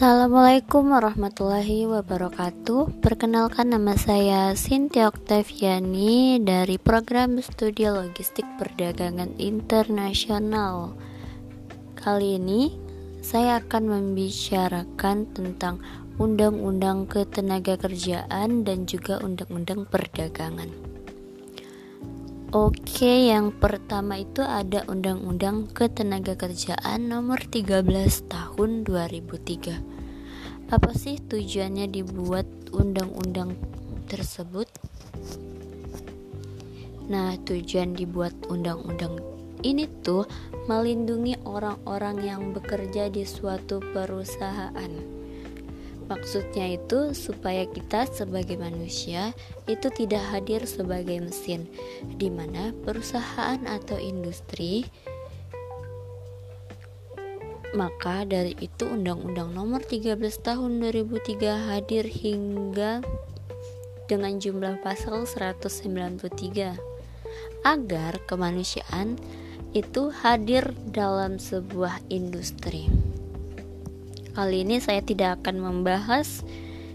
Assalamualaikum warahmatullahi wabarakatuh. Perkenalkan nama saya Sintia Oktaviani Dari program studi logistik perdagangan internasional. Kali ini saya akan membicarakan tentang Undang-Undang Ketenaga Kerjaan dan juga Undang-Undang Perdagangan Oke, yang pertama itu ada Undang-Undang Ketenagakerjaan Nomor 13 Tahun 2003. Apa sih tujuannya dibuat undang-undang tersebut? Nah, tujuan dibuat undang-undang ini tuh melindungi orang-orang yang bekerja di suatu perusahaan Maksudnya itu supaya kita sebagai manusia itu tidak hadir sebagai mesin di mana perusahaan atau industri maka dari itu Undang-Undang Nomor 13 Tahun 2003 hadir hingga dengan jumlah pasal 193 agar kemanusiaan itu hadir dalam sebuah industri. Kali ini saya tidak akan membahas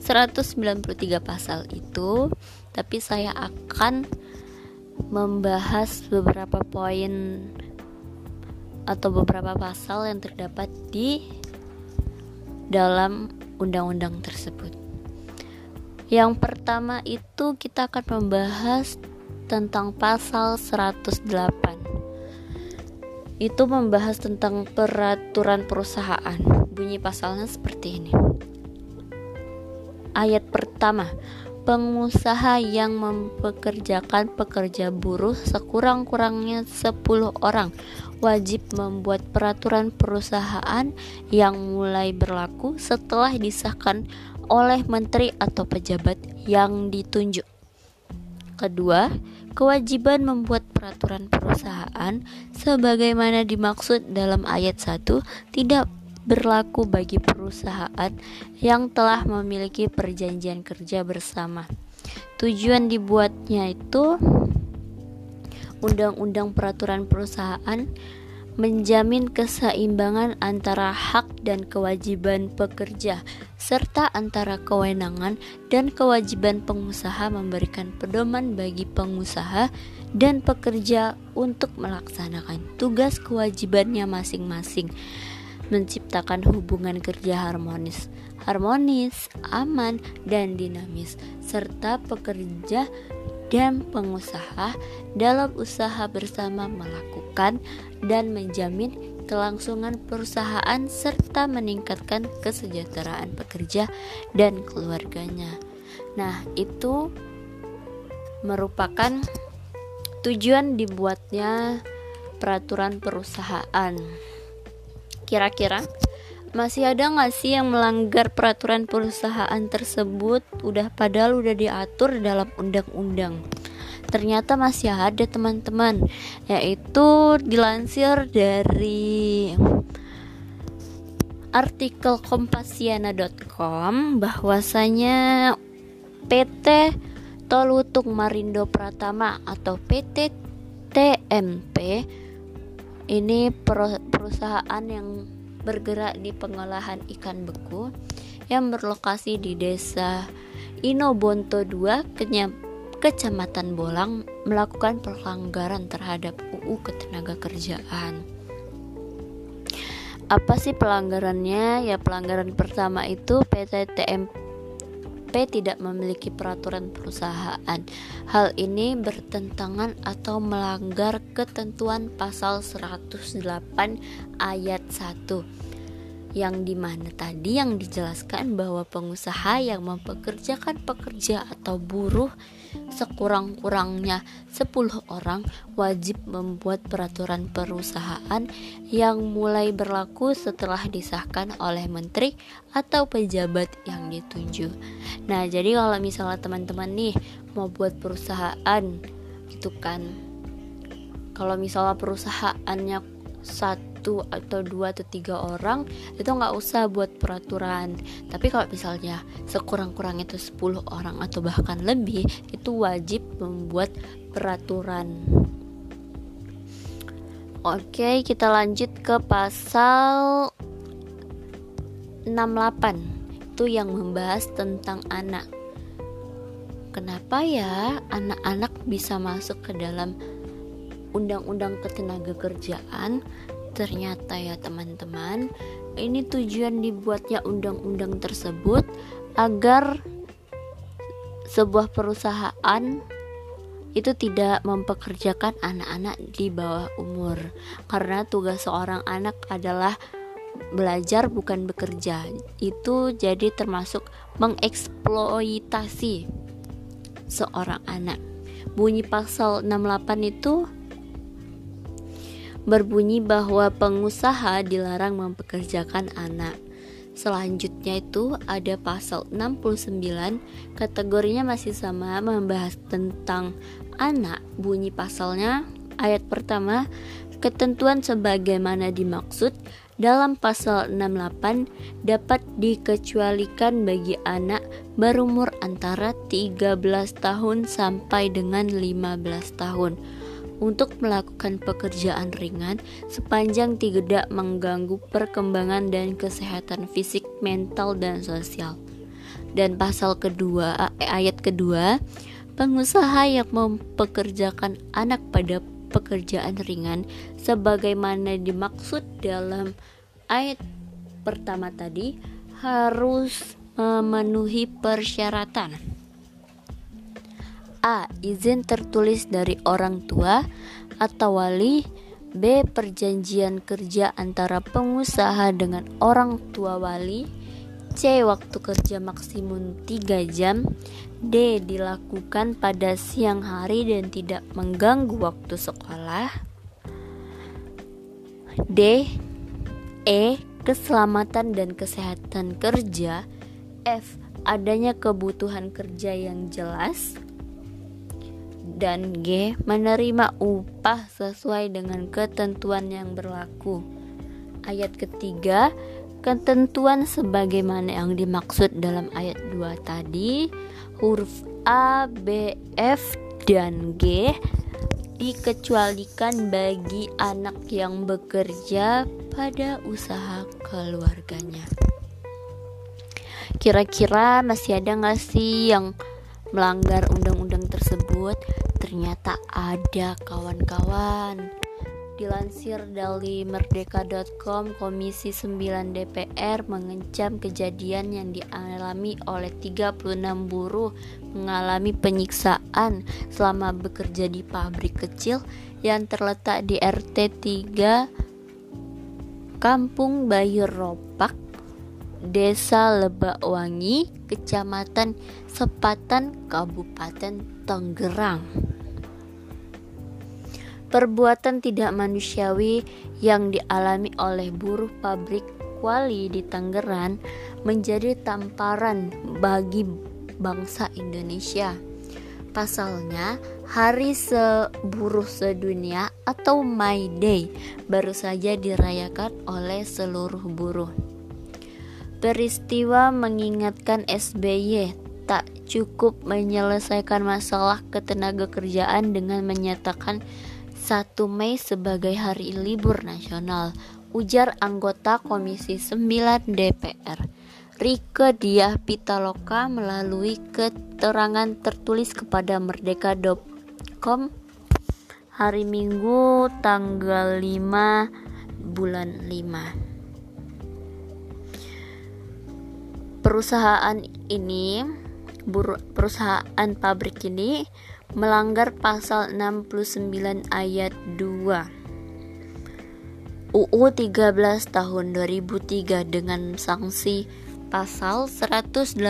193 pasal itu, tapi saya akan membahas beberapa poin atau beberapa pasal yang terdapat di dalam undang-undang tersebut. Yang pertama itu kita akan membahas tentang pasal 108. Itu membahas tentang peraturan perusahaan bunyi pasalnya seperti ini. Ayat pertama, pengusaha yang mempekerjakan pekerja buruh sekurang-kurangnya 10 orang wajib membuat peraturan perusahaan yang mulai berlaku setelah disahkan oleh menteri atau pejabat yang ditunjuk. Kedua, kewajiban membuat peraturan perusahaan sebagaimana dimaksud dalam ayat 1 tidak berlaku bagi perusahaan yang telah memiliki perjanjian kerja bersama. Tujuan dibuatnya itu Undang-Undang Peraturan Perusahaan menjamin keseimbangan antara hak dan kewajiban pekerja serta antara kewenangan dan kewajiban pengusaha memberikan pedoman bagi pengusaha dan pekerja untuk melaksanakan tugas kewajibannya masing-masing menciptakan hubungan kerja harmonis, harmonis, aman, dan dinamis, serta pekerja dan pengusaha dalam usaha bersama melakukan dan menjamin kelangsungan perusahaan serta meningkatkan kesejahteraan pekerja dan keluarganya. Nah, itu merupakan tujuan dibuatnya peraturan perusahaan. Kira-kira masih ada nggak sih yang melanggar peraturan perusahaan tersebut? Udah padahal udah diatur dalam undang-undang. Ternyata masih ada teman-teman, yaitu dilansir dari artikel kompasiana.com bahwasanya PT Tolutung Marindo Pratama atau PT TMP ini perusahaan yang bergerak di pengolahan ikan beku yang berlokasi di desa Inobonto 2 Kecamatan Bolang melakukan pelanggaran terhadap UU Ketenagakerjaan. Apa sih pelanggarannya? Ya pelanggaran pertama itu PT TMP tidak memiliki peraturan perusahaan. Hal ini bertentangan atau melanggar ketentuan pasal 108 ayat 1 yang di mana tadi yang dijelaskan bahwa pengusaha yang mempekerjakan pekerja atau buruh sekurang-kurangnya 10 orang wajib membuat peraturan perusahaan yang mulai berlaku setelah disahkan oleh menteri atau pejabat yang ditunjuk. Nah, jadi kalau misalnya teman-teman nih mau buat perusahaan gitu kan. Kalau misalnya perusahaannya satu satu atau dua atau tiga orang itu nggak usah buat peraturan tapi kalau misalnya sekurang-kurangnya itu 10 orang atau bahkan lebih itu wajib membuat peraturan Oke kita lanjut ke pasal 68 itu yang membahas tentang anak. Kenapa ya anak-anak bisa masuk ke dalam undang-undang ketenaga kerjaan? Ternyata ya teman-teman, ini tujuan dibuatnya undang-undang tersebut agar sebuah perusahaan itu tidak mempekerjakan anak-anak di bawah umur. Karena tugas seorang anak adalah belajar bukan bekerja. Itu jadi termasuk mengeksploitasi seorang anak. Bunyi pasal 68 itu berbunyi bahwa pengusaha dilarang mempekerjakan anak. Selanjutnya itu ada pasal 69 kategorinya masih sama membahas tentang anak. Bunyi pasalnya ayat pertama ketentuan sebagaimana dimaksud dalam pasal 68 dapat dikecualikan bagi anak berumur antara 13 tahun sampai dengan 15 tahun untuk melakukan pekerjaan ringan sepanjang tidak mengganggu perkembangan dan kesehatan fisik, mental, dan sosial. Dan pasal kedua, eh, ayat kedua, pengusaha yang mempekerjakan anak pada pekerjaan ringan sebagaimana dimaksud dalam ayat pertama tadi harus memenuhi persyaratan A. Izin tertulis dari orang tua atau wali B. Perjanjian kerja antara pengusaha dengan orang tua wali C. Waktu kerja maksimum 3 jam D. Dilakukan pada siang hari dan tidak mengganggu waktu sekolah D. E. Keselamatan dan kesehatan kerja F. Adanya kebutuhan kerja yang jelas dan G menerima upah sesuai dengan ketentuan yang berlaku. Ayat ketiga, ketentuan sebagaimana yang dimaksud dalam ayat 2 tadi, huruf A, B, F, dan G dikecualikan bagi anak yang bekerja pada usaha keluarganya. Kira-kira masih ada nggak sih yang melanggar undang-undang tersebut, ternyata ada kawan-kawan. Dilansir dari merdeka.com, Komisi 9 DPR mengecam kejadian yang dialami oleh 36 buruh mengalami penyiksaan selama bekerja di pabrik kecil yang terletak di RT 3 Kampung Bayu Ropak, Desa Lebakwangi, Kecamatan Sepatan, Kabupaten Tangerang. Perbuatan tidak manusiawi yang dialami oleh buruh pabrik kuali di Tangerang menjadi tamparan bagi bangsa Indonesia. Pasalnya, Hari Seburuh Sedunia atau May Day baru saja dirayakan oleh seluruh buruh. Peristiwa mengingatkan SBY tak cukup menyelesaikan masalah ketenaga kerjaan dengan menyatakan 1 Mei sebagai hari libur nasional, ujar anggota Komisi 9 DPR. Rike Diah Pitaloka melalui keterangan tertulis kepada merdeka.com hari Minggu tanggal 5 bulan 5. Perusahaan ini perusahaan pabrik ini melanggar pasal 69 ayat 2 UU 13 tahun 2003 dengan sanksi pasal 185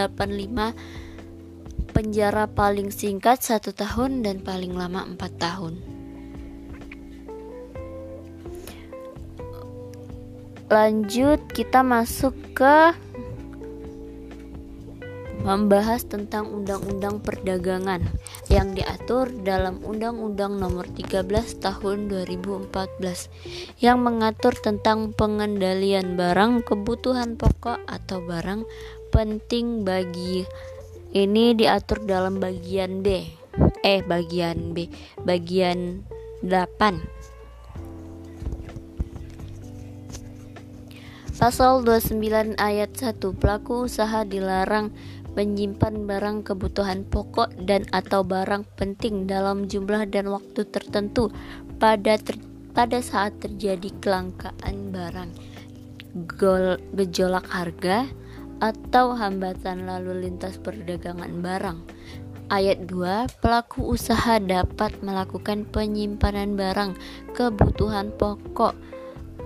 penjara paling singkat satu tahun dan paling lama empat tahun. Lanjut kita masuk ke membahas tentang undang-undang perdagangan yang diatur dalam Undang-Undang Nomor 13 Tahun 2014 yang mengatur tentang pengendalian barang kebutuhan pokok atau barang penting bagi ini diatur dalam bagian B eh bagian B bagian 8 Pasal 29 ayat 1 Pelaku usaha dilarang menyimpan barang kebutuhan pokok dan atau barang penting dalam jumlah dan waktu tertentu pada ter pada saat terjadi kelangkaan barang, gol gejolak harga, atau hambatan lalu lintas perdagangan barang. Ayat 2, pelaku usaha dapat melakukan penyimpanan barang kebutuhan pokok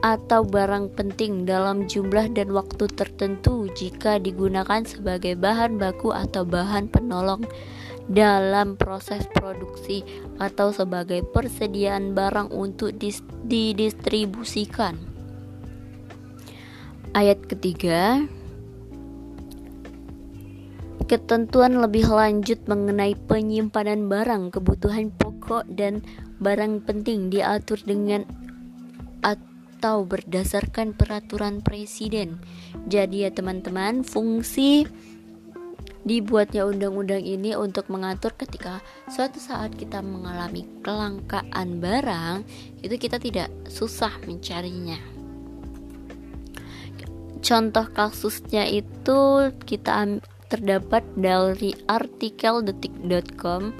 atau barang penting dalam jumlah dan waktu tertentu jika digunakan sebagai bahan baku atau bahan penolong dalam proses produksi atau sebagai persediaan barang untuk didistribusikan. Ayat ketiga, ketentuan lebih lanjut mengenai penyimpanan barang kebutuhan pokok dan barang penting diatur dengan atau berdasarkan peraturan presiden. Jadi ya teman-teman, fungsi dibuatnya undang-undang ini untuk mengatur ketika suatu saat kita mengalami kelangkaan barang, itu kita tidak susah mencarinya. Contoh kasusnya itu kita terdapat dari artikel detik.com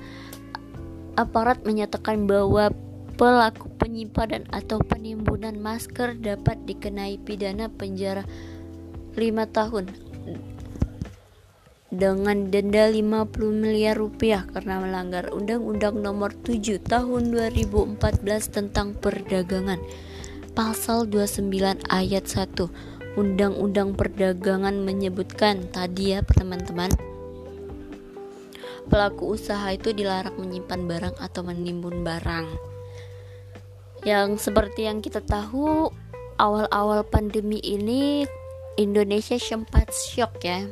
aparat menyatakan bahwa pelaku penyimpanan atau penimbunan masker dapat dikenai pidana penjara 5 tahun. Dengan denda 50 miliar rupiah karena melanggar Undang-Undang Nomor 7 Tahun 2014 tentang Perdagangan. Pasal 29 ayat 1 Undang-Undang Perdagangan menyebutkan tadi ya teman-teman. Pelaku usaha itu dilarang menyimpan barang atau menimbun barang yang seperti yang kita tahu awal-awal pandemi ini Indonesia sempat shock ya.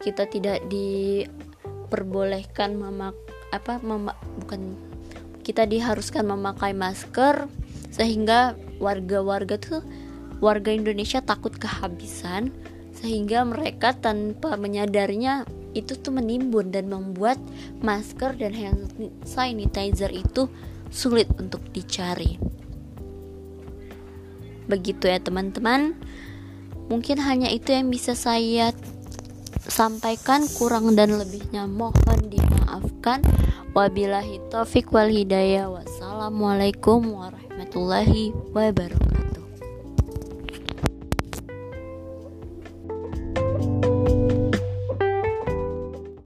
Kita tidak diperbolehkan memak apa memak bukan kita diharuskan memakai masker sehingga warga-warga tuh warga Indonesia takut kehabisan sehingga mereka tanpa menyadarinya itu tuh menimbun dan membuat masker dan hand sanitizer itu sulit untuk dicari. Begitu ya teman-teman. Mungkin hanya itu yang bisa saya sampaikan kurang dan lebihnya mohon dimaafkan. Wabillahi taufik wal hidayah. Wassalamualaikum warahmatullahi wabarakatuh.